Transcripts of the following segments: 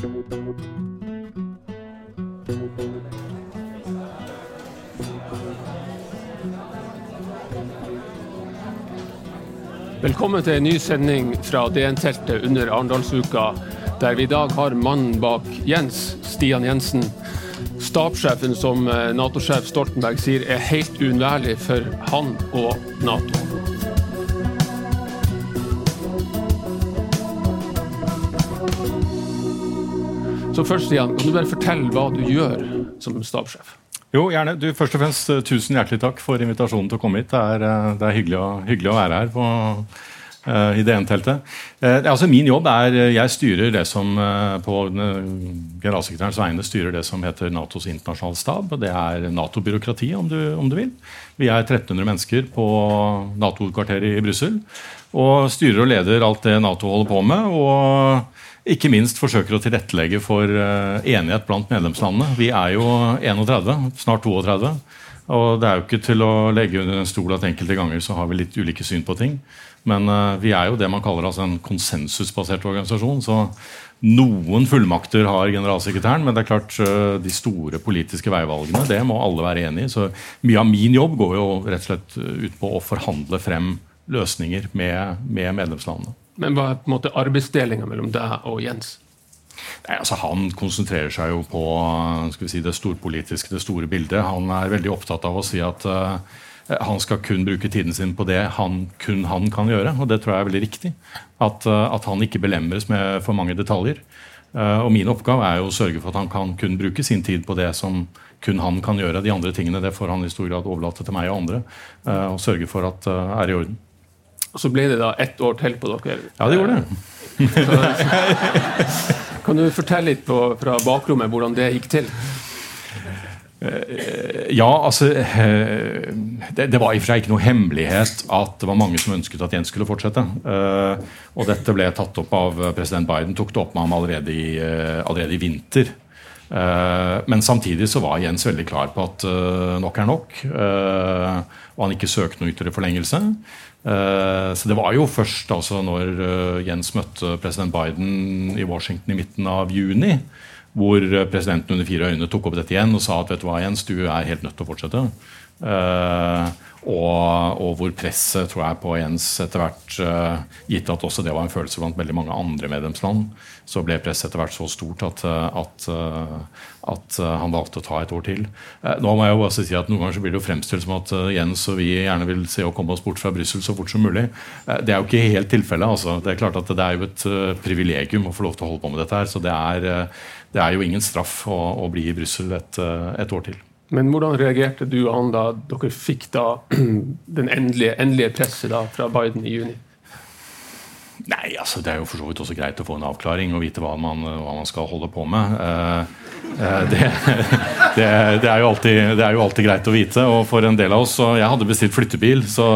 Velkommen til en ny sending fra DN-teltet under Arendalsuka, der vi i dag har mannen bak Jens, Stian Jensen. Stabssjefen som eh, Nato-sjef Stoltenberg sier er helt uunnværlig for han og Nato. Så først, Stian, kan du bare fortelle hva du gjør som stabssjef? Jo, gjerne. Du, først og fremst eh, tusen hjertelig takk for invitasjonen til å komme hit. Det er, eh, det er hyggelig, å, hyggelig, å, være her på, uh, i DN-teltet. Uh, altså Min jobb er Jeg styrer det som uh, på generalsekretærens vegne styrer det som heter Natos internasjonale stab. og Det er Nato-byråkrati, om, om, du vil. Vi er 1300 mennesker på Nato-kvarteret i Brussel. Og styrer og leder alt det Nato holder på med. og ikke minst forsøker å tilrettelegge for uh, enighet blant medlemslandene. Vi er jo 31, snart 32. Og det er jo ikke til å legge under en stol at enkelte ganger så har vi litt ulike syn på ting. Men uh, vi er jo det man kaller altså en konsensusbasert organisasjon. Så noen fullmakter har generalsekretæren, men det er klart uh, de store politiske veivalgene det må alle være enig i. Så mye av min jobb går jo rett og slett ut på å forhandle frem løsninger med, med medlemslandene. Men hva er på en måte arbeidsdelinga mellom deg og Jens? Nei, altså Han konsentrerer seg jo på si, det storpolitiske, det store bildet. Han er veldig opptatt av å si at uh, han skal kun bruke tiden sin på det han, kun han kan gjøre. Og det tror jeg er veldig riktig. At, uh, at han ikke belemres med for mange detaljer. Uh, og min oppgave er jo å sørge for at han kan kun bruke sin tid på det som kun han kan gjøre. De andre tingene det får han i stor grad overlate til meg og andre. og sørge for at er i orden. Og så ble det da ett år til på dere. Ja, det gjorde det. kan du fortelle litt på, fra bakrommet hvordan det gikk til? Ja, altså det, det, var i og for seg ikke noe hemmelighet at det var mange som ønsket at Jens skulle fortsette. Og dette ble tatt opp av president Biden, tok det opp med ham allerede i, allerede i vinter. Men samtidig så var Jens veldig klar på at nok er nok. Og han ikke søkte noe ytterligere forlengelse. Eh, så Det var jo først altså når eh, Jens møtte president Biden i Washington i midten av juni, hvor presidenten under fire øyne tok opp dette igjen og sa at vet du hva Jens, du er helt nødt til å fortsette. Og, og, hvor presset tror jeg på Jens etter hvert, uh, gitt at også det var en følelse blant veldig mange andre medlemsland, så ble presset etter hvert så stort at, at, at han valgte å ta et år til. Nå må jeg jo også si at Noen ganger så blir det jo fremstilt som at Jens og vi gjerne vil se å komme oss bort fra Brussel så fort som mulig. det er jo ikke helt tilfellet. Altså. Det er klart at det er jo et privilegium å få lov til å holde på med dette her. så det er, det er jo ingen straff å, å bli i Brussel et, et år til. Men hvordan reagerte du og han da dere fikk da den endelige, endelige presset da fra Biden i juni? Nei, altså Det er jo for så vidt også greit å få en avklaring og vite hva man, hva man skal holde på med. Eh, eh det, det, det, er alltid, det, er jo alltid, greit å vite. Og for en del av oss Jeg hadde bestilt flyttebil, så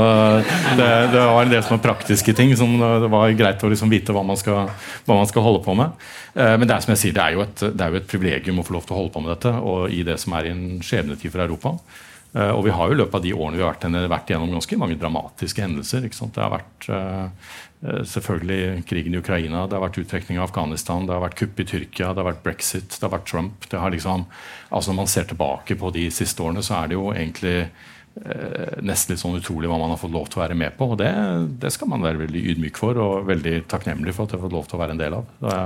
det, var en del sånne praktiske ting som det var greit å liksom vite hva man, skal, hva man, skal, holde på med. Eh, men det er som jeg sier, det er, jo et, det er jo et privilegium å få lov til å holde på med dette, og i det som er en skjebnetid for Europa. Eh, og vi har jo i løpet av de årene vi har vært, vært gjennom ganske mange dramatiske hendelser. Det har vært uh, selvfølgelig krigen i Ukraina, det har vært uttrekning av Afghanistan, det har vært kupp i Tyrkia, det har vært brexit, det har vært Trump. Det har liksom, altså Når man ser tilbake på de siste årene, så er det jo egentlig nesten litt sånn utrolig hva man har fått lov til å være med på. og Det, det skal man være veldig ydmyk for og veldig takknemlig for at jeg har fått lov til å være en del av. Det,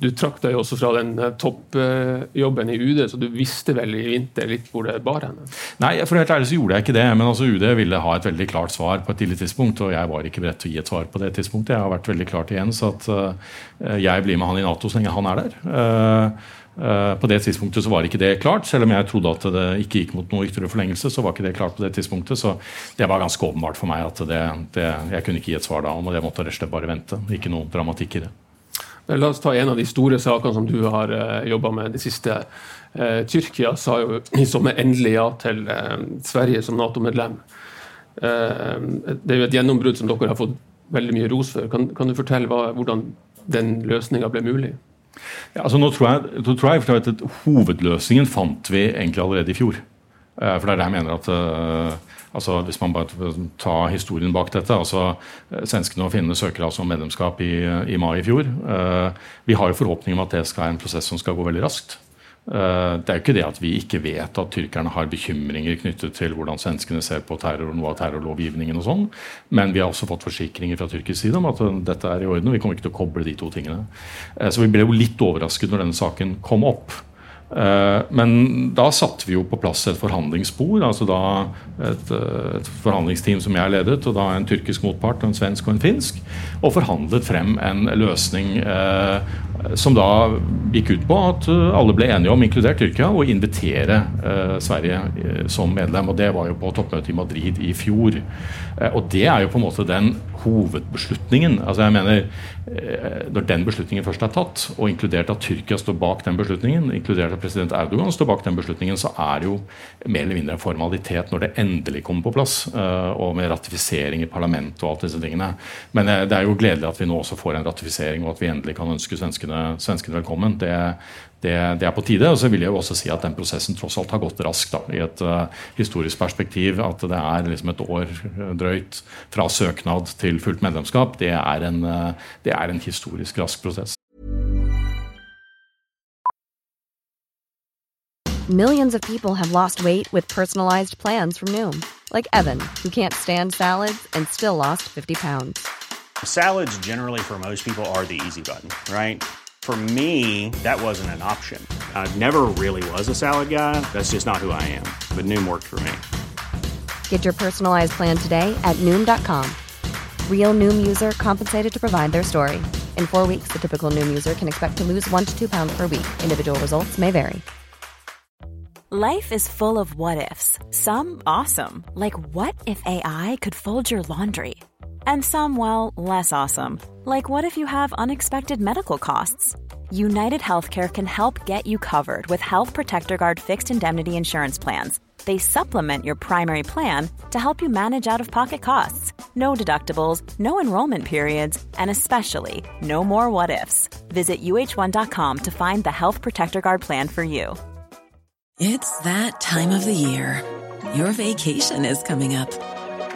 du trakk deg også fra den eh, toppjobben i UD, så du visste vel i vinter litt hvor det bar henne? Nei, for helt ærlig så gjorde jeg ikke det. Men altså UD ville ha et veldig klart svar på et tidlig tidspunkt, og jeg var ikke beredt til å gi et svar på det tidspunktet. Jeg har vært veldig klart igjen, så at uh, jeg blir med han i Nato så lenge han er der. Uh, på det tidspunktet så var ikke det klart, selv om jeg trodde at det ikke gikk mot noe ytterligere forlengelse. så var ikke det klart på det tidspunktet, så Det var ganske åpenbart for meg at det, det, jeg kunne ikke gi et svar da, og det måtte rett og slett bare vente. Ikke noe dramatikk i det. La oss ta en av de store sakene som du har uh, eh, jobba med det siste. Uh, Tyrkia sa jo i sommer endelig ja til uh, Sverige som Nato-medlem. Uh, det er jo et gjennombrudd som dere har fått veldig mye ros for. Kan, kan du fortelle hva, hvordan den løsninga ble mulig? Ja, altså nå tror jeg, nå tror jeg at Hovedløsningen fant vi egentlig allerede i fjor. For det er det jeg mener at altså Hvis man bare tar historien bak dette altså eh, Svenskene og finnene søker altså om medlemskap i, i, mai i fjor. Eh, vi har jo forhåpning om at det skal være en prosess som skal gå veldig raskt. Eh, det er jo ikke det at vi ikke vet at tyrkerne har bekymringer knyttet til hvordan svenskene ser på terror og terrorlovgivningen og sånn, men vi har også fått forsikringer fra tyrkisk side om at dette er i orden. og Vi kommer ikke til å koble de to tingene. Så vi ble jo litt overrasket når denne saken kom opp. Eh, men da satte vi jo på plass et forhandlingsspor. altså da et, eh, et, forhandlingsteam som jeg ledet, og da en tyrkisk motpart, en svensk og en finsk. Og forhandlet frem en løsning eh, som da gikk ut på at eh, alle ble enige om, inkludert Tyrkia, å invitere eh, Sverige som medlem. og Det var jo på toppmøtet i Madrid i fjor. Eh, og det er jo på en måte den hovedbeslutningen. altså jeg mener eh, Når den beslutningen først er tatt, og inkludert at Tyrkia står bak den beslutningen, inkludert at president Erdogan står bak den beslutningen, så er det jo mer eller mindre en formalitet når det endelig kommer på plass, eh, og med ratifisering i parlamentet og alt disse tingene. Men det er jo gledelig at vi nå også får en ratifisering, og at vi endelig kan ønske svenskene, svenskene velkommen. Det, det, det, er på tide. Og så vil jeg jo også si at den prosessen tross alt har gått raskt da, i et uh, historisk perspektiv. At det er liksom et år drøyt fra søknad til fullt medlemskap. Det er en, uh, det er en historisk rask prosess. Millions of people have lost weight with personalized plans from Noom. Like Evan, who can't stand salads and still lost 50 pounds. Salads generally for most people are the easy button, right? For me, that wasn't an option. I never really was a salad guy. That's just not who I am. But Noom worked for me. Get your personalized plan today at Noom.com. Real Noom user compensated to provide their story. In four weeks, the typical Noom user can expect to lose one to two pounds per week. Individual results may vary. Life is full of what ifs. Some awesome, like what if AI could fold your laundry? And some, well, less awesome. Like what if you have unexpected medical costs? United Healthcare can help get you covered with Health Protector Guard fixed indemnity insurance plans. They supplement your primary plan to help you manage out of pocket costs. No deductibles, no enrollment periods, and especially no more what ifs. Visit uh1.com to find the Health Protector Guard plan for you. It's that time of the year. Your vacation is coming up.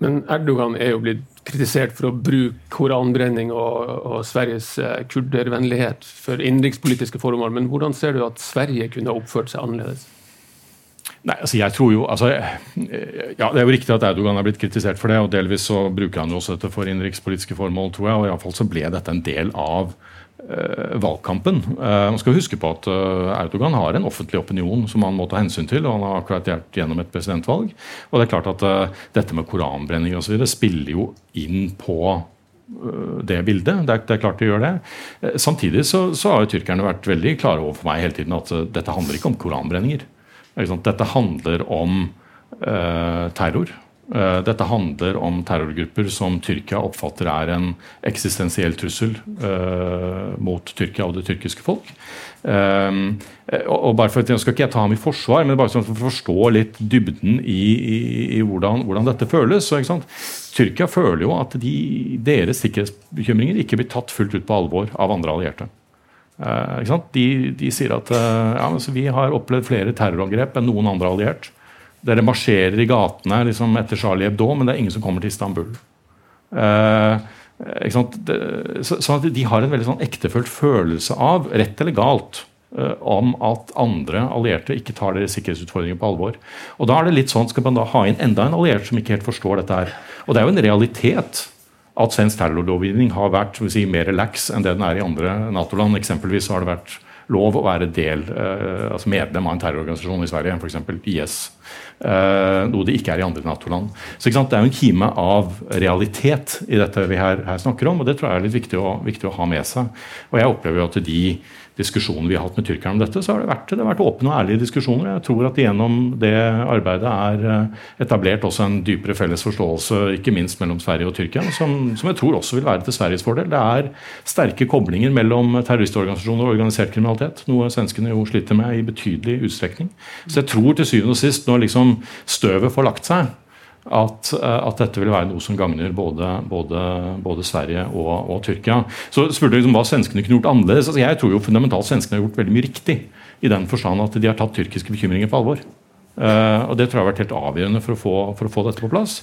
Men Erdogan er jo blitt kritisert for å bruke koranbrenning og, og Sveriges eh, kurdervennlighet for innenrikspolitiske formål. Men hvordan ser du at Sverige kunne oppført seg annerledes? Nei, altså jeg tror jo, altså, ja, Det er jo riktig at Erdogan er blitt kritisert for det, og delvis så bruker han jo også dette for innenrikspolitiske formål, tror jeg. og i alle fall så ble dette en del av valgkampen. Uh, man skal huske på at uh, Erdogan har en offentlig opinion som han må ta hensyn til, og han har akkurat vært gjennom et presidentvalg. Og det er klart at dette med koranbrenning videre spiller jo inn på det bildet. Det er, det er, klart de gjør det. Samtidig så, så har jo tyrkerne vært veldig klare over for meg hele tiden at dette handler ikke om koranbrenninger. Dette handler om uh, terror. Uh, dette handler om terrorgrupper som Tyrkia oppfatter er en eksistensiell trussel uh, mot Tyrkia og det tyrkiske folk. og bare for Jeg skal ikke ta ham i forsvar, men bare sånn for å forstå litt dybden i, i, i hvordan, hvordan, dette føles. Så, Tyrkia føler jo at de, deres sikkerhetsbekymringer ikke blir tatt fullt ut på alvor av andre allierte. Eh, de, de, sier at eh, ja, vi har opplevd flere terrorangrep enn noen andre alliert. Dere marsjerer i gatene liksom etter Charlie Hebdo, men det er ingen som kommer til Istanbul. Eh, det, så, så De har en veldig sånn ektefølt følelse av, rett eller galt, eh, om at andre allierte ikke tar deres sikkerhetsutfordringer på alvor. Og Da er det litt sånn, skal man da ha inn enda en alliert som ikke helt forstår dette her. Og det er jo en realitet at svensk terrorlovgivning har vært si, mer relax enn det den er i andre Nato-land. Eksempelvis har det vært lov å være del, eh, altså medlem av en terrororganisasjon i Sverige, f.eks. IS. Eh, noe det ikke er i andre Nato-land. Så Det er jo en kime av realitet i dette vi her, her, snakker om, og det tror jeg er litt viktig å, viktig å ha med seg. Og jeg opplever jo at de diskusjonen vi har hatt med tyrkerne om dette, så har det vært, det har vært åpne og ærlige diskusjoner. Jeg tror at gjennom det arbeidet er eh, etablert også en dypere felles forståelse, ikke minst mellom Sverige og Tyrkia, som, som jeg tror også vil være til Sveriges fordel. Det er sterke koblinger mellom terroristorganisasjoner og organisert kriminalitet, noe svenskene jo sliter med i betydelig utstrekning. Så jeg tror til syvende og sist, når liksom støvet får lagt seg, at, eh, at, dette vil være noe som gagner både, både, både Sverige og, og, Tyrkia. Så spurte jeg liksom hva svenskene kunne gjort annerledes. Altså, jeg tror jo fundamentalt svenskene har gjort veldig mye riktig. I den forstand at de har tatt tyrkiske bekymringer på alvor. Uh, og Det tror jeg har vært helt avgjørende for å få, for å få dette på plass.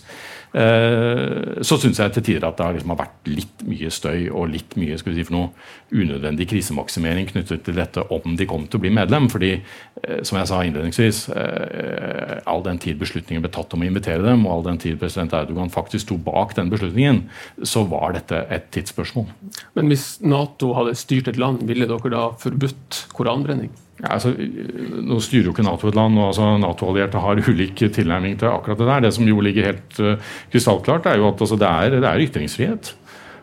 Eh, så syns jeg til tider at det liksom har vært litt mye støy og litt mye skal vi si, for noe unødvendig krisemaksimering knyttet til dette om de kom til å bli medlem. fordi, eh, som jeg sa innledningsvis, eh, all den tid beslutningen ble tatt om å invitere dem, og all den tid president Erdogan faktisk sto bak den beslutningen, så var dette et tidsspørsmål. Men hvis Nato hadde styrt et land, ville dere da forbudt koranbrenning? Ja, altså, nå styrer jo ikke Nato et land, og altså, Nato-allierte har ulik tilnærming til akkurat det der. Det som jo ligger helt uh, krystallklart, er jo at altså, det, er, det er ytringsfrihet.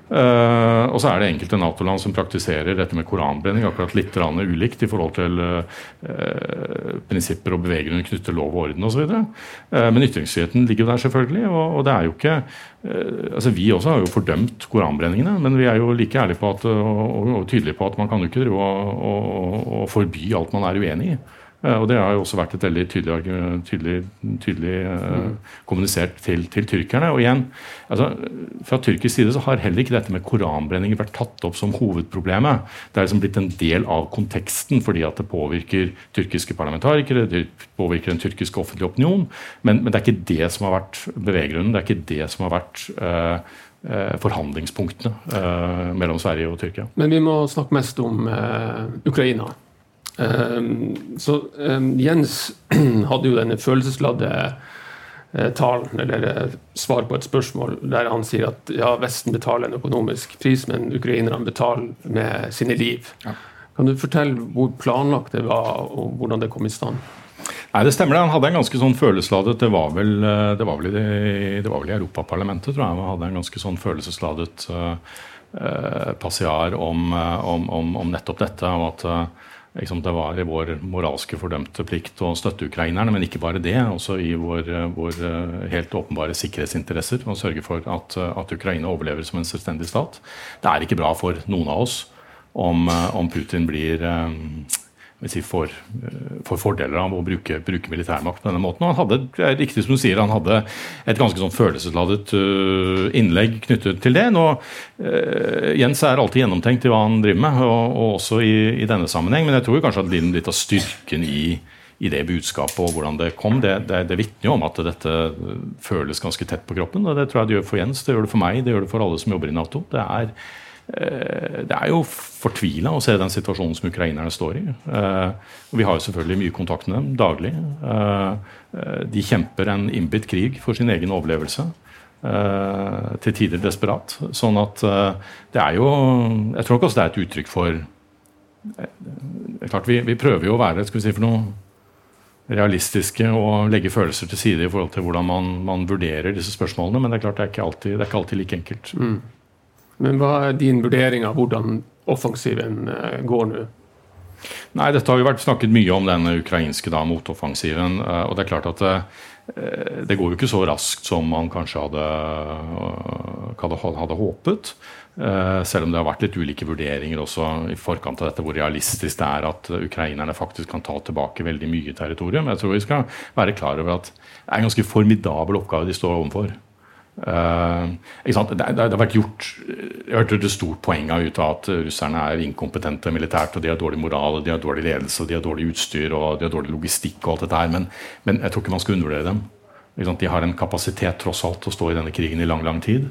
Uh, og så er det enkelte Nato-land som praktiserer dette med koranbrenning akkurat litt ulikt i forhold til uh, prinsipper og bevegelser knyttet til lov og orden osv. Uh, men ytringsfriheten ligger jo der, selvfølgelig. Og, og det er jo ikke uh, altså Vi også har jo fordømt koranbrenningene, men vi er jo like ærlige på at, og, og tydelige på at man kan jo ikke drive forby alt man er uenig i. Eh, og Det har jo også vært et veldig tydelig, tydelig, tydelig mm. kommunisert til, til, tyrkerne. Og igjen, altså, Fra tyrkisk side så har heller ikke dette med koranbrenninger vært tatt opp som hovedproblemet. Det er liksom blitt en del av konteksten fordi at det påvirker tyrkiske parlamentarikere, det påvirker den tyrkiske offentlige opinion. Men, men, det er ikke det som har vært beveggrunnen. Det er ikke det som har vært uh, forhandlingspunktene uh, mellom Sverige og Tyrkia. Men vi må snakke mest om uh, Ukraina. Ehm, så ehm, Jens hadde jo denne følelsesladde eh, talen, eller eh, svar på et spørsmål, der han sier at ja, Vesten betaler en økonomisk pris, men ukrainerne betaler med sine liv. Ja. Kan du fortelle hvor planlagt det var, og hvordan det kom i stand? Nei, Det stemmer. det. Han hadde en ganske sånn følelsesladet Det var vel, eh, det var vel, i, det var vel i Europaparlamentet, tror jeg. Han hadde en ganske sånn følelsesladet uh, passiar om, om, om, om, nettopp dette. og at uh, det var vår moralske fordømte plikt å støtte ukrainerne, men ikke bare det. Også i vår, vår eh, helt åpenbare sikkerhetsinteresser å sørge for at, at, Ukraina overlever som en selvstendig stat. Det er ikke bra for noen av oss om, eh, om Putin blir eh, si, får, eh, får, fordeler av å bruke, bruke, militærmakt på denne måten. Og han hadde det er riktig som du sier, han hadde et ganske sånn følelsesladet uh, innlegg knyttet til det. Nå, uh, Jens er alltid gjennomtenkt i hva han driver med, og, og også i, i, denne sammenheng. Men jeg tror kanskje at litt av styrken i, i det budskapet og hvordan det kom, det, det, det vitner jo om at dette føles ganske tett på kroppen. og Det tror jeg det gjør for Jens, det gjør det for meg, det gjør det for alle som jobber i Nato. Det er det er jo fortvila å se den situasjonen som ukrainerne står i. Og vi har jo selvfølgelig mye kontakt med dem daglig. De kjemper en innbitt krig for sin egen overlevelse. Til tider desperat. Sånn at det er jo Jeg tror nok også det er et uttrykk for klart vi, vi prøver jo å være skal vi si for noe realistiske og legge følelser til side i forhold til hvordan man, man vurderer disse spørsmålene. Men det er klart det er ikke alltid, er ikke alltid like enkelt. Mm. Men hva er din vurdering av hvordan offensiven eh, går nå? Nei, Dette har jo vært snakket mye om denne ukrainske da, motoffensiven. Eh, og det er klart at det, eh, det går jo ikke så raskt som man kanskje hadde, hadde, hadde håpet. Selv om det har vært litt ulike vurderinger også i forkant av dette, hvor realistisk det er at ukrainerne faktisk kan ta tilbake veldig mye territorium. Jeg tror vi skal være klar over at det er en ganske formidabel oppgave de står overfor. Uh, det, det, det, har vært gjort Jeg hørte et stort poeng av ut av at russerne er inkompetente militært, og de har dårlig moral, de har dårlig ledelse, de har dårlig utstyr og de har dårlig logistikk og alt dette her. Men, men jeg tror ikke man skal undervurdere dem. De har en kapasitet tross alt til å stå i denne krigen i lang lang tid.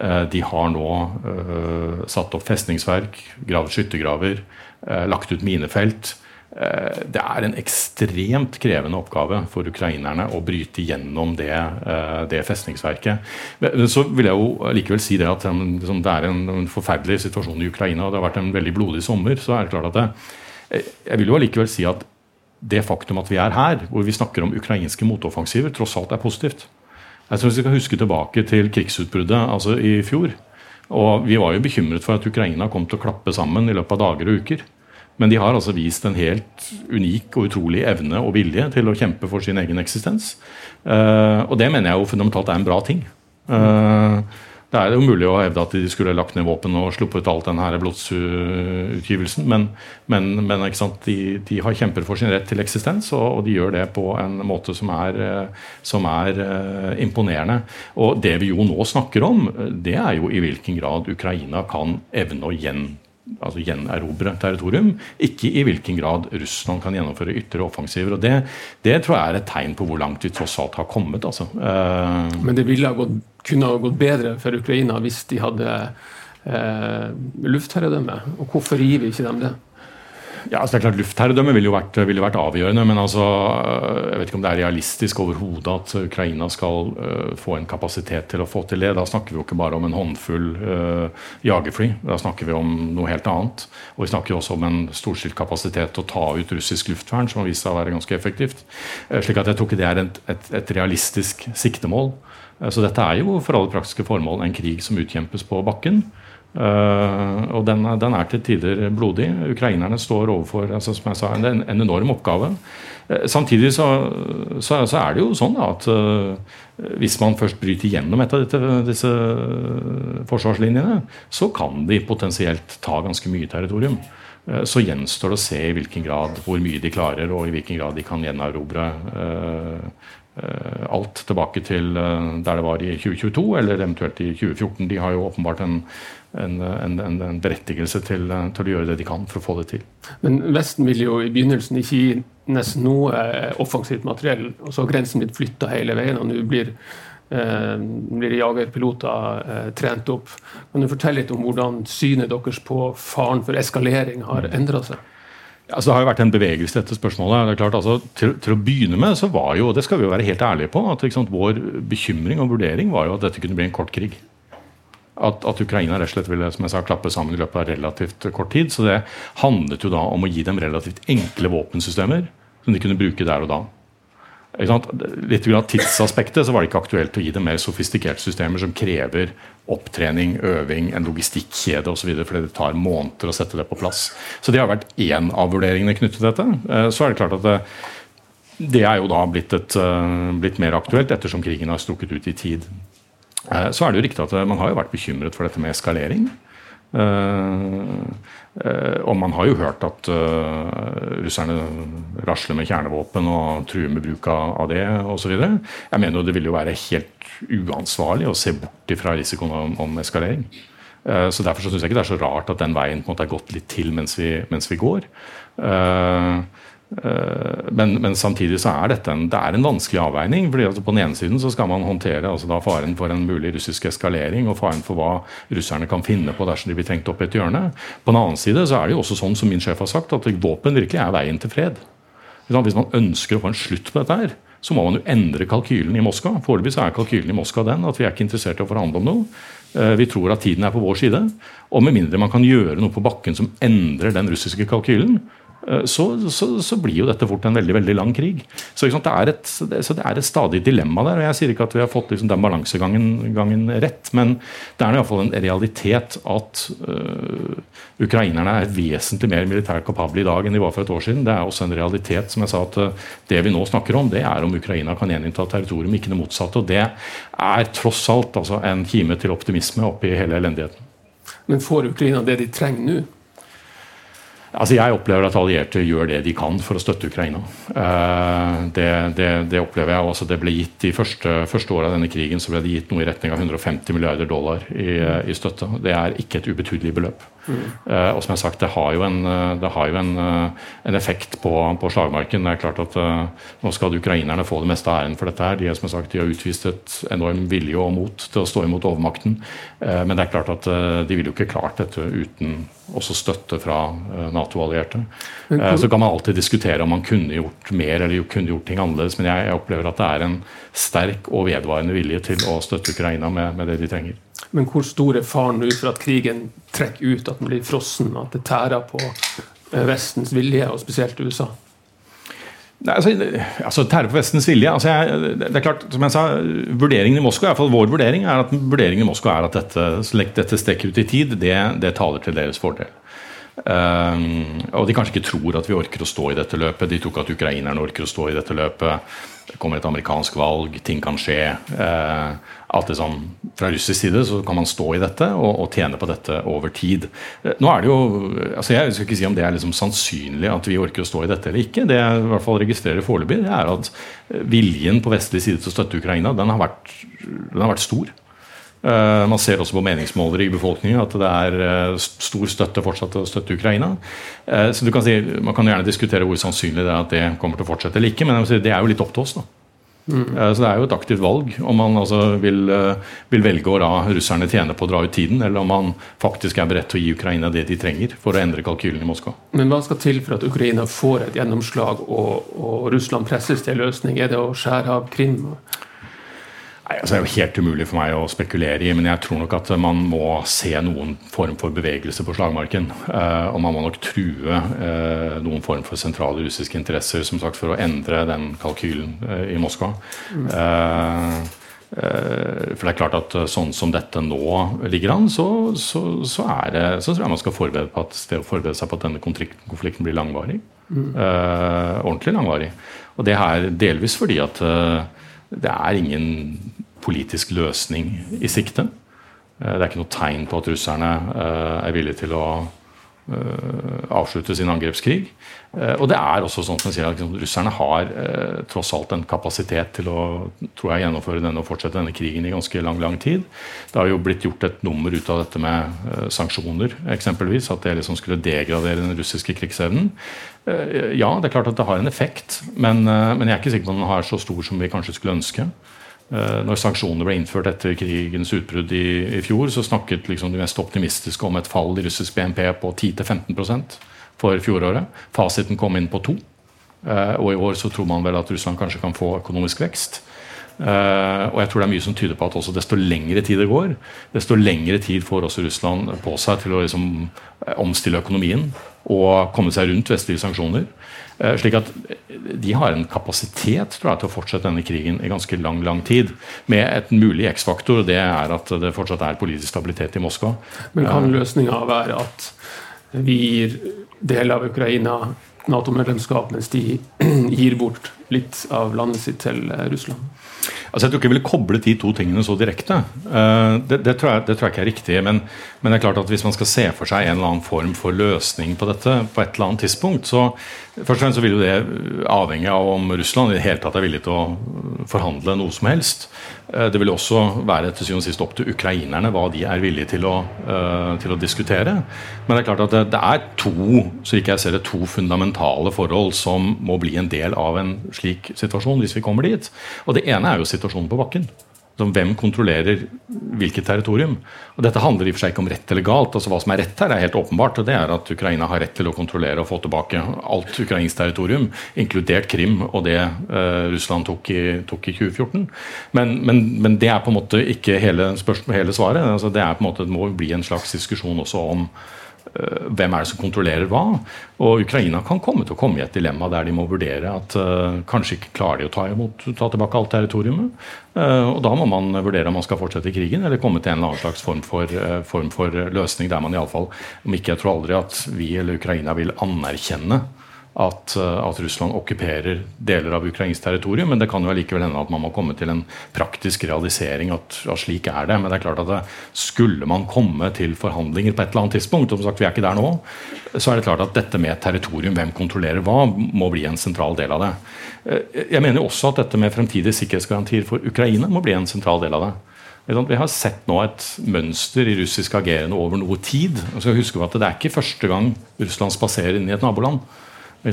Uh, de har nå uh, satt opp festningsverk, gravd skyttergraver, lagt ut minefelt. Uh, det er en ekstremt krevende oppgave for ukrainerne å bryte gjennom det, det festningsverket. Så vil jeg jo likevel si det at um, det er en, forferdelig situasjon i Ukraina, og det har vært en veldig blodig sommer. så er det klart at det, Jeg vil jo allikevel si at det faktum at vi er her, hvor vi snakker om ukrainske motoffensiver, tross alt er positivt. Jeg tror Vi skal huske tilbake til krigsutbruddet altså i fjor. Og Vi var jo bekymret for at Ukraina kom til å klappe sammen i løpet av dager og uker. Men de har altså vist en helt unik og utrolig evne og vilje til å kjempe for sin egen eksistens. Uh, og det mener jeg jo fundamentalt er en bra ting. Uh, det er jo mulig å hevde at de skulle lagt ned våpen og sluppet alt denne blodsutgivelsen, men, men, men de, de, har kjemper for sin rett til eksistens, og, og, de gjør det på en måte som er, som er uh, imponerende. Og det vi jo nå snakker om, det er jo i hvilken grad Ukraina kan evne å gjen altså gjenerobre territorium. Ikke i hvilken grad Russland kan gjennomføre ytre offensiver. og det, det, tror jeg er et tegn på hvor langt vi tross alt har kommet. Altså. Uh, Men det ville ha gått, kunne ha gått bedre for Ukraina hvis de hadde uh, luftherredømme. Og hvorfor gir vi ikke dem det? Ja, altså det er klart Luftherredømme ville jo vært, ville vært avgjørende, men altså, jeg vet ikke om det er realistisk overhodet at Ukraina skal uh, få en kapasitet til å få til det. Da snakker vi jo ikke bare om en håndfull uh, jagerfly, da snakker vi om noe helt annet. Og vi snakker jo også om en storstilt kapasitet til å ta ut russisk luftvern, som har vist seg å være ganske effektivt. Uh, slik at jeg tror ikke det er et, et, et realistisk siktemål. Så dette er jo for alle praktiske formål en krig som utkjempes på bakken. Uh, og den, den, er til tider blodig. Ukrainerne står overfor altså, som jeg sa, en, en enorm oppgave. Uh, samtidig så, så, så, er det jo sånn at uh, hvis man først bryter gjennom et av dette, disse forsvarslinjene, så kan de potensielt ta ganske mye territorium. Så gjenstår det å se i hvilken grad hvor mye de klarer, og i hvilken grad de kan gjenerobre alt tilbake til der det var i 2022, eller eventuelt i 2014. De har jo åpenbart en en, en, en berettigelse til, til, å gjøre det de kan for å få det til. Men Vesten vil jo i begynnelsen ikke gi nesten noe eh, offensivt materiell. og så har Grensen blitt flytta hele veien, og nå blir, eh, blir jagerpiloter eh, trent opp. Kan du fortelle litt om hvordan synet deres på faren for eskalering har endra seg? Altså, det har jo vært en bevegelse i dette spørsmålet. Det er klart, altså, til, til, å begynne med så var jo, det skal vi jo være helt ærlige på, at sant, vår bekymring og vurdering var jo at dette kunne bli en kort krig at, at, Ukraina rett og slett ville som jeg sa, klappe sammen i løpet av relativt kort tid. Så det handlet jo da om å gi dem relativt enkle våpensystemer som de kunne bruke der og da. Litt av tidsaspektet så var det ikke aktuelt å gi dem mer sofistikerte systemer som krever opptrening, øving, en logistikkjede osv. fordi det tar måneder å sette det på plass. Så det har vært én av vurderingene knyttet til dette. Eh, så er det klart at det, det er jo da blitt, et, eh, blitt mer aktuelt ettersom krigen har strukket ut i tid. Eh, så er det jo riktig at eh, man har jo vært bekymret for dette med eskalering. Uh, uh, og man har jo hørt at uh, russerne rasler med kjernevåpen og truer med bruk av det osv. Jeg mener jo det ville jo være helt uansvarlig å se bort fra risikoen om, eskalering. så Derfor syns jeg ikke det er så rart at den veien på en måte er gått litt til mens vi, mens vi går. Eh, men, men, samtidig så er dette en, det er en vanskelig avveining. fordi altså På den ene siden så skal man håndtere altså da faren for en mulig russisk eskalering og faren for hva russerne kan finne på dersom de blir trengt opp et hjørne. På den annen side så er det jo også sånn som min sjef har sagt, at våpen virkelig er veien til fred. Hvis man ønsker å få en slutt på dette her, så må man jo endre kalkylen i Moskva. Foreløpig er kalkylen i Moskva den at vi er ikke interessert i å forhandle om noe. Eh, vi tror at tiden er på vår side. Og med mindre man kan gjøre noe på bakken som endrer den russiske kalkylen, Eh, så, så, så, blir jo dette fort en veldig veldig lang krig. Så, det, er et, så det er et stadig dilemma der. og Jeg sier ikke at vi har fått liksom den balansegangen rett, men det er iallfall en realitet at uh, ukrainerne er vesentlig mer militært kapable i dag enn de var for et år siden. Det er også en realitet som jeg sa at uh, det vi nå snakker om, det er om Ukraina kan gjeninnta territorium, ikke det motsatte. og Det er tross alt altså, en kime til optimisme oppi hele elendigheten. Men får Ukraina det de trenger nå? Altså Jeg opplever at allierte gjør det de kan for å støtte Ukraina. Eh, det, det, det opplever jeg også. Det ble gitt De første, første åra av denne krigen så ble det gitt noe i retning av 150 milliarder dollar i, i støtte. Det er ikke et ubetydelig beløp. Mm. Og som jeg har sagt, Det har jo en, har jo en, en effekt på, på, slagmarken. Det er klart at Nå skal ukrainerne få det meste av æren for dette. her. De, som jeg sagt, de har utvist et enorm vilje og mot til å stå imot overmakten. Men det er klart at de ville jo ikke klart dette uten også støtte fra eh, Nato-allierte. Eh, så kan man alltid diskutere om man kunne gjort mer eller kunne gjort ting annerledes, men jeg, opplever at det er en sterk og vedvarende vilje til å støtte Ukraina med, med det de trenger. Men hvor stor er faren nå for at krigen trekker ut, at den blir frossen, at det tærer på eh, Vestens vilje, og spesielt USA? Nei, altså, altså Tære på Vestens vilje altså jeg, det er klart, som jeg sa, Vurderingen i Moskva, i hvert fall vår vurdering er at vurderingen i Moskva er at dette, så dette strekker ut i tid, det, det taler til deres fordel. Um, og de kanskje ikke tror at vi orker å stå i dette løpet. De tror ikke at ukrainerne orker å stå i dette løpet. Det kommer et amerikansk valg, ting kan skje. Uh, at det sånn, Fra russisk side så kan man stå i dette og, og tjene på dette over tid. Uh, nå er det jo, altså Jeg skal ikke si om det er liksom sannsynlig at vi orker å stå i dette eller ikke. Det jeg i hvert fall registrerer foreløpig, er at viljen på vestlig side til å støtte Ukraina den har vært, den har vært stor. Eh, man ser også på meningsmålere i befolkningen at det er eh, stor støtte fortsatt til å støtte Ukraina. Eh, så du kan si, Man kan gjerne diskutere hvor sannsynlig det er at det kommer til å fortsette eller ikke, men det er jo litt opp til oss. da. Mm. Så Det er jo et aktivt valg om man altså vil, vil, velge å la russerne tjene på å dra ut tiden, eller om man faktisk er beredt til å gi Ukraina det de trenger for å endre kalkylen i Moskva. Men hva skal til for at Ukraina får et gjennomslag og, og Russland presses til løsning? Er det å skjære av Krim? Nei, altså Det er jo helt umulig for meg å spekulere i, men jeg tror nok at man må se noen form for bevegelse på slagmarken. Uh, og man må nok true uh, noen form for sentrale russiske interesser som sagt, for å endre den kalkylen uh, i Moskva. for det er klart at sånn som dette nå ligger an, så, så, så, det, så tror jeg man skal forberede, på at, forberede, seg på at denne konflikten blir langvarig. Mm. ordentlig langvarig. Og det her delvis fordi at det er ingen politisk løsning i sikte. Eh, det er ikke noe tegn på at russerne eh, er villige til å avslutte sin angrepskrig. Og det er også sånn som jeg sier at liksom, Russerne har tross alt en kapasitet til å tror jeg, gjennomføre denne og fortsette denne krigen i ganske lang lang tid. Det har jo blitt gjort et nummer ut av dette med sanksjoner, eksempelvis. At det liksom skulle degradere den russiske krigsevnen. Ja, det er klart at det har en effekt, men, men jeg er ikke sikker på om den har så stor som vi kanskje skulle ønske. Eh, når sanksjonene ble innført etter krigens utbrudd i, i fjor, så snakket liksom de mest optimistiske om et fall i russisk BNP på 10-15% for fjoråret. Fasiten kom inn på to. Eh, og i år så tror man vel at Russland kanskje kan få økonomisk vekst. Uh, og jeg tror det er mye som tyder på at også desto lengre tid det går, desto lengre tid får også Russland på seg til å liksom, omstille økonomien og komme seg rundt vestlige sanksjoner. Uh, slik at de har en kapasitet tror jeg, til å fortsette denne krigen i ganske lang lang tid. Med et mulig X-faktor, og det er at det fortsatt er politisk stabilitet i Moskva. Men kan løsninga være at vi gir deler av Ukraina Nato-medlemskap, mens de gir bort litt av landet sitt til Russland? Altså Jeg tror ikke jeg ville koblet de to tingene så direkte. Uh, det, det, tror jeg, det, tror jeg, ikke er riktig. Men, men, det er klart at hvis man skal se for seg en eller annen form for løsning på dette på et eller annet tidspunkt, så først og fremst så vil jo det avhenge av om Russland i det hele tatt er villig til å forhandle noe som helst. Eh, det vil også være til syvende og sist opp til ukrainerne hva de er villige til å, uh, til å diskutere. Men det er klart at det, er to så jeg ser det, to fundamentale forhold som må bli en del av en slik situasjon hvis vi kommer dit. Og Det ene er jo situasjonen på bakken som hvem kontrollerer hvilket territorium. Og Dette handler i og for seg ikke om rett eller galt. altså Hva som er rett her, er helt åpenbart. og Det er at Ukraina har rett til å kontrollere og få tilbake alt ukrainsk territorium, inkludert Krim og det uh, Russland tok i, tok i 2014. Men, men, men, det er på en måte ikke hele, hele svaret. altså Det er på en måte, det må bli en slags diskusjon også om Eh, hvem er det som kontrollerer hva? Og Ukraina kan komme til å komme i et dilemma der de må vurdere at uh, kanskje ikke klarer de å ta, imot, ta tilbake alt territoriumet. Uh, og Da må man vurdere om man skal fortsette krigen eller komme til en eller annen slags form for, uh, form for løsning der man iallfall Om ikke jeg tror aldri at vi eller Ukraina vil anerkjenne at, eh, at, Russland okkuperer deler av ukrainsk territorium. Men det kan jo allikevel hende at man må komme til en praktisk realisering at, at slik er det. Men det er klart at det, skulle man komme til forhandlinger på et eller annet tidspunkt, som sagt vi er ikke der nå, så er det klart at dette med territorium, hvem kontrollerer hva, må bli en sentral del av det. Eh, jeg mener også at dette med fremtidige sikkerhetsgarantier for Ukraina må bli en sentral del av det. Vi har sett nå et mønster i russisk agerende over noe tid. og skal huske at Det er ikke første gang Russland spaserer inn i et naboland. De,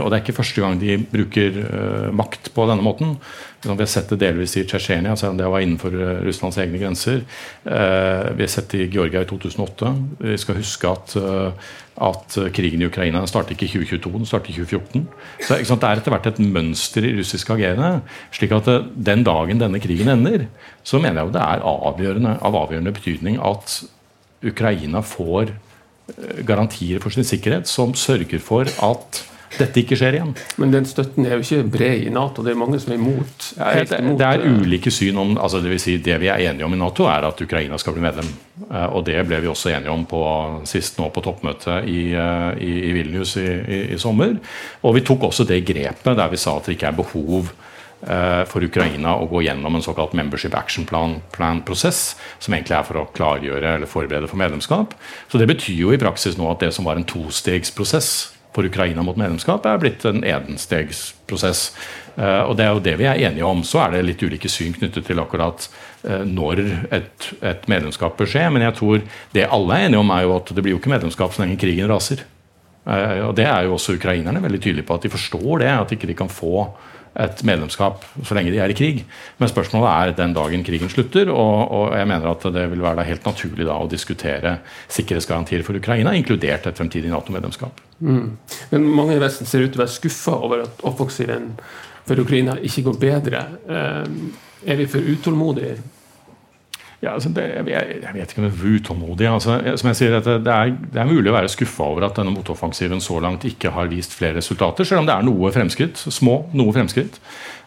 og Det er ikke første gang de bruker uh, makt på denne måten. Vi har sett det delvis i Tsjetsjenia, selv om det var innenfor uh, Russlands egne grenser. Uh, vi har sett det i Georgia i 2008. Vi skal huske at, at krigen i Ukraina startet ikke i 2022, den startet i 2014. Så Det er etter hvert et mønster i russisk agerende. slik at den dagen denne krigen ender, så mener jeg jo det er avgjørende, av avgjørende betydning at Ukraina får Eh, garantier for sin sikkerhet som sørger for at dette ikke skjer igjen. Men den støtten er jo ikke bred i Nato. Det er mange som er imot. Er det, det, er eh, ulike syn om altså det, vil si det vi er enige om i Nato, er at Ukraina skal bli medlem. Eh, og Det ble vi også enige om på, sist nå på toppmøtet i, i, i Vilnius i, i, sommer. Og vi tok også det grepet der vi sa at det ikke er behov Eh, for Ukraina å gå gjennom en såkalt membership action plan-prosess, som egentlig er for å klargjøre eller forberede for medlemskap. Så Det betyr jo i praksis nå at det som var en tostegsprosess for Ukraina mot medlemskap, er blitt en enstegsprosess. Eh, og Det er jo det vi er enige om. Så er det litt ulike syn knyttet til akkurat eh, når et, et medlemskap bør skje. Men jeg tror det alle er enige om, er jo at det blir jo ikke medlemskap så lenge krigen raser. Og Det er jo også ukrainerne veldig tydelige på, at de forstår det. At ikke de kan få et medlemskap så lenge de er i krig. Men spørsmålet er den dagen krigen slutter. Og, og jeg mener at det vil være helt naturlig da å diskutere sikkerhetsgarantier for Ukraina, inkludert et fremtidig Nato-medlemskap. Mm. Men mange i Vesten ser ut til å være skuffa over at offensiven for Ukraina ikke går bedre. Eh, er vi for utålmodige? Ja, altså det, jeg, jeg, vet ikke om jeg er utålmodig. Altså, som jeg sier, det er, det er mulig å være skuffa over at denne motoffensiven så langt ikke har vist flere resultater, selv om det er noe fremskritt. Små, noe fremskritt.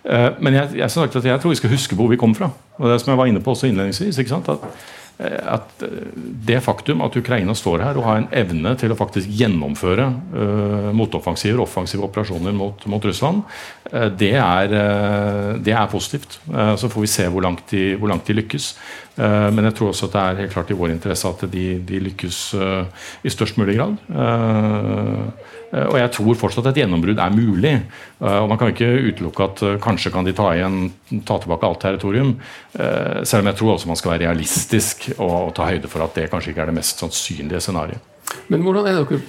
Uh, men jeg, jeg, jeg, tror vi skal huske hvor vi kommer fra. Og det som jeg var inne på også innledningsvis, ikke sant? at Eh, at eh, det faktum at Ukraina står her og har en evne til å faktisk gjennomføre uh, motoffensiver, offensive operasjoner mot, mot Russland, uh, det, er, uh, det, er, positivt. så får vi se hvor langt de, hvor langt de lykkes. men jeg tror også at det er helt klart i vår interesse at de, de lykkes i størst mulig grad. Eh, og jeg tror fortsatt at et gjennombrudd er mulig. Eh, og Man kan ikke utelukke at eh, kanskje kan de ta, igjen, ta tilbake alt territorium. Selv om jeg tror også man skal være realistisk og ta høyde for at det kanskje ikke er det mest sannsynlige scenarioet. Men hvordan er dere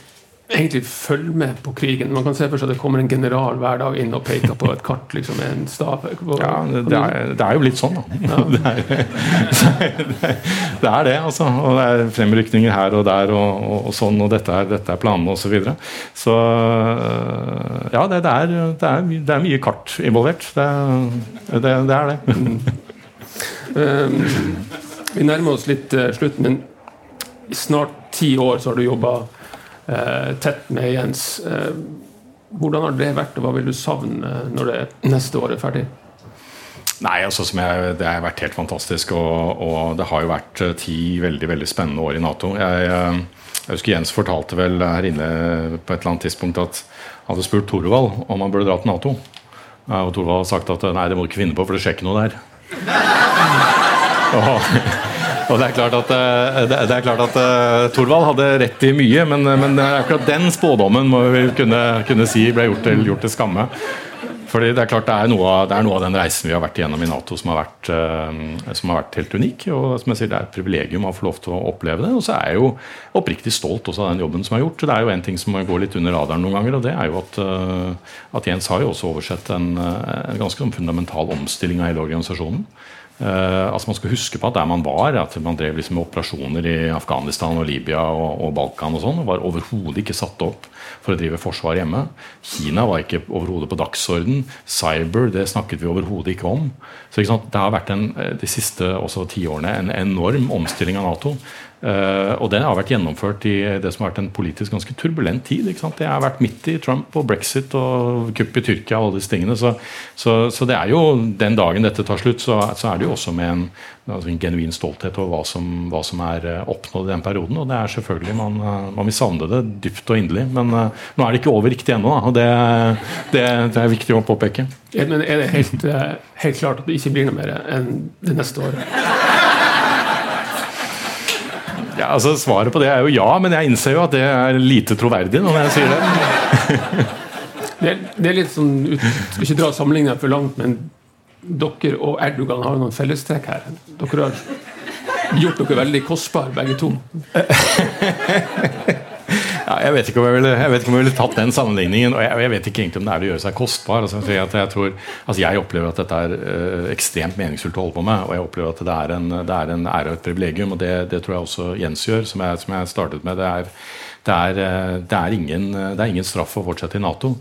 egentlig følge med på krigen. Man kan se for seg at det kommer en general hver dag inn og peker på et kart liksom en stav. Ja, det er, det er, jo litt sånn, da. Ja. Det, er, det, er, det altså. Og det er fremrykninger her og der og, og, og sånn, og dette er, dette er planene osv. Så, videre. så ja, det, er, det, er, mye kart involvert. Det, er det. um, vi nærmer oss litt uh, slutten, men i snart ti år så har du jobba tett med Jens. Eh, hvordan har det vært, og hva vil du savne når det neste år er ferdig? Nei, altså jeg, Det har vært helt fantastisk. Og, og, det har jo vært eh, ti veldig veldig spennende år i Nato. Jeg, jeg husker Jens fortalte vel her inne på et eller annet tidspunkt at han hadde spurt Torvald om han burde dra til Nato. Og Torvald hadde sagt at nei, det må du ikke finne på, for det skjer ikke noe der. og, og det er klart at, eh, det er klart at uh, Thorvald hadde rett i mye, men, men akkurat den spådommen må vi kunne, kunne si ble gjort til, gjort til skamme. Fordi det er klart det er, av, det er noe av den reisen vi har vært igjennom i Nato som har vært, som har vært helt unik. og som jeg sier, Det er et privilegium å få lov til å oppleve det. Og så er jeg jo oppriktig stolt også av den jobben som er gjort. Det er jo en ting som går litt under radaren noen ganger, og det er jo at, at Jens har jo også oversett en, en ganske sånn fundamental omstilling av hele organisasjonen. Uh, altså Man skal huske på at der man var, at man drev liksom operasjoner i Afghanistan og Libya og, og Balkan og sånn, var overhodet ikke satt opp for å drive forsvar hjemme. Kina var ikke overhodet på dagsorden. Cyber det snakket vi overhodet ikke om. Så ikke Det har vært en, eh, de siste tiårene en enorm omstilling av Nato. Uh, og det har vært gjennomført i det som har vært en politisk ganske turbulent tid. Det har vært midt i Trump og brexit og kupp i Tyrkia og alle disse tingene. Så, så, så, det er jo den dagen dette tar slutt, så, så er det jo også med en, altså en genuin stolthet over hva som, hva som, er eh, oppnådd i den perioden. Og det er selvfølgelig, man, man vil savne det dypt og inderlig. Men nå er det ikke over riktig ennå, og det, det, det, er viktig å påpeke. Men er det helt, helt klart at det ikke blir noe mer enn det neste året? Ja, altså Svaret på det er jo ja, men jeg innser jo at det er lite troverdig når jeg sier det. det, er, det er litt sånn, Skal ikke dra sammenligninga for langt, men dere og Erdogan har noen fellestrekk her. Dere har gjort dere veldig kostbare, begge to. Jeg, vet ikke om jeg ville, jeg vet ikke om jeg ville tatt den sammenligningen. Og jeg, jeg, vet ikke egentlig om det er å gjøre seg kostbar. Altså, jeg, tror, altså, jeg, opplever at dette er uh, ekstremt meningsfullt å holde på med. Og jeg opplever at det er en, det er en ære og et privilegium. Og det, det, tror jeg også Jens gjør, som jeg, som startet med. Det er, det er, eh, det, er ingen, det er, ingen, straff å fortsette i Nato.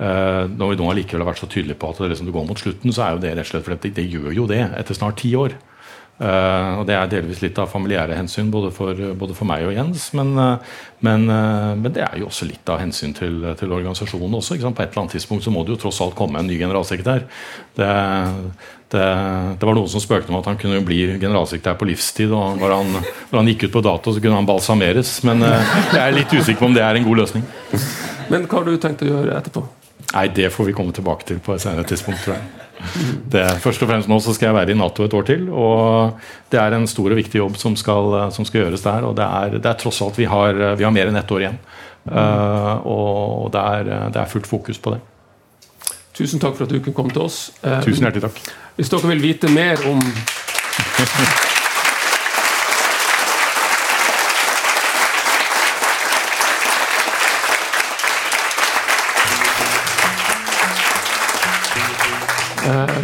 Uh, når vi nå allikevel har vært så tydelige på at det, liksom, det går mot slutten, så er jo det rett og slett for det, det gjør jo det etter snart ti år. Uh, og Det er delvis litt av familiære hensyn, både for, både for meg og Jens. Men, uh, men, uh, men, det er jo også litt av hensyn til, til organisasjonen også. På et eller annet tidspunkt så må det jo tross alt komme en ny generalsekretær. Det, det, det var noen som spøkte om at han kunne bli generalsekretær på livstid. og når han, når han, gikk ut på dato, så kunne han balsameres. Men jeg er litt usikker på om det er en god løsning. Men hva har du tenkt å gjøre etterpå? Nei, Det får vi komme tilbake til på et senere tidspunkt. tror jeg. Det, først og fremst nå så skal jeg være i Nato et år til. og Det er en stor og viktig jobb som skal, som skal gjøres der. og det er, det er, tross alt vi har, vi har mer enn ett år igjen. Uh, og det er, det er, fullt fokus på det. Tusen takk for at du kunne komme til oss. Uh, Tusen hjertelig takk. Hvis dere vil vite mer om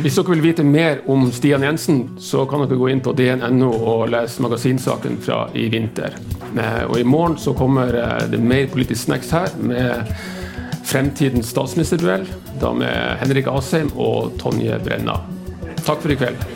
hvis dere vil vite mer om Stian Jensen, så kan dere gå inn på dn.no og lese magasinsaken fra i vinter. Eh, og i morgen så kommer eh, det mer politisk snacks her med fremtidens statsministerduell. Da med Henrik Asheim og Tonje Brenna. Takk for i kveld.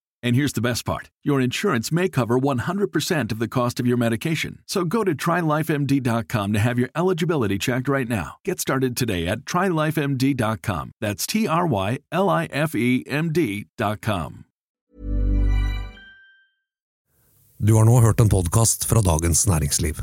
And here's the best part your insurance may cover 100% of the cost of your medication. So go to trylifemd.com to have your eligibility checked right now. Get started today at trylifemd.com. That's T R Y L I F E M D.com. Du har nå hørt en podkast fra Dagens Næringsliv.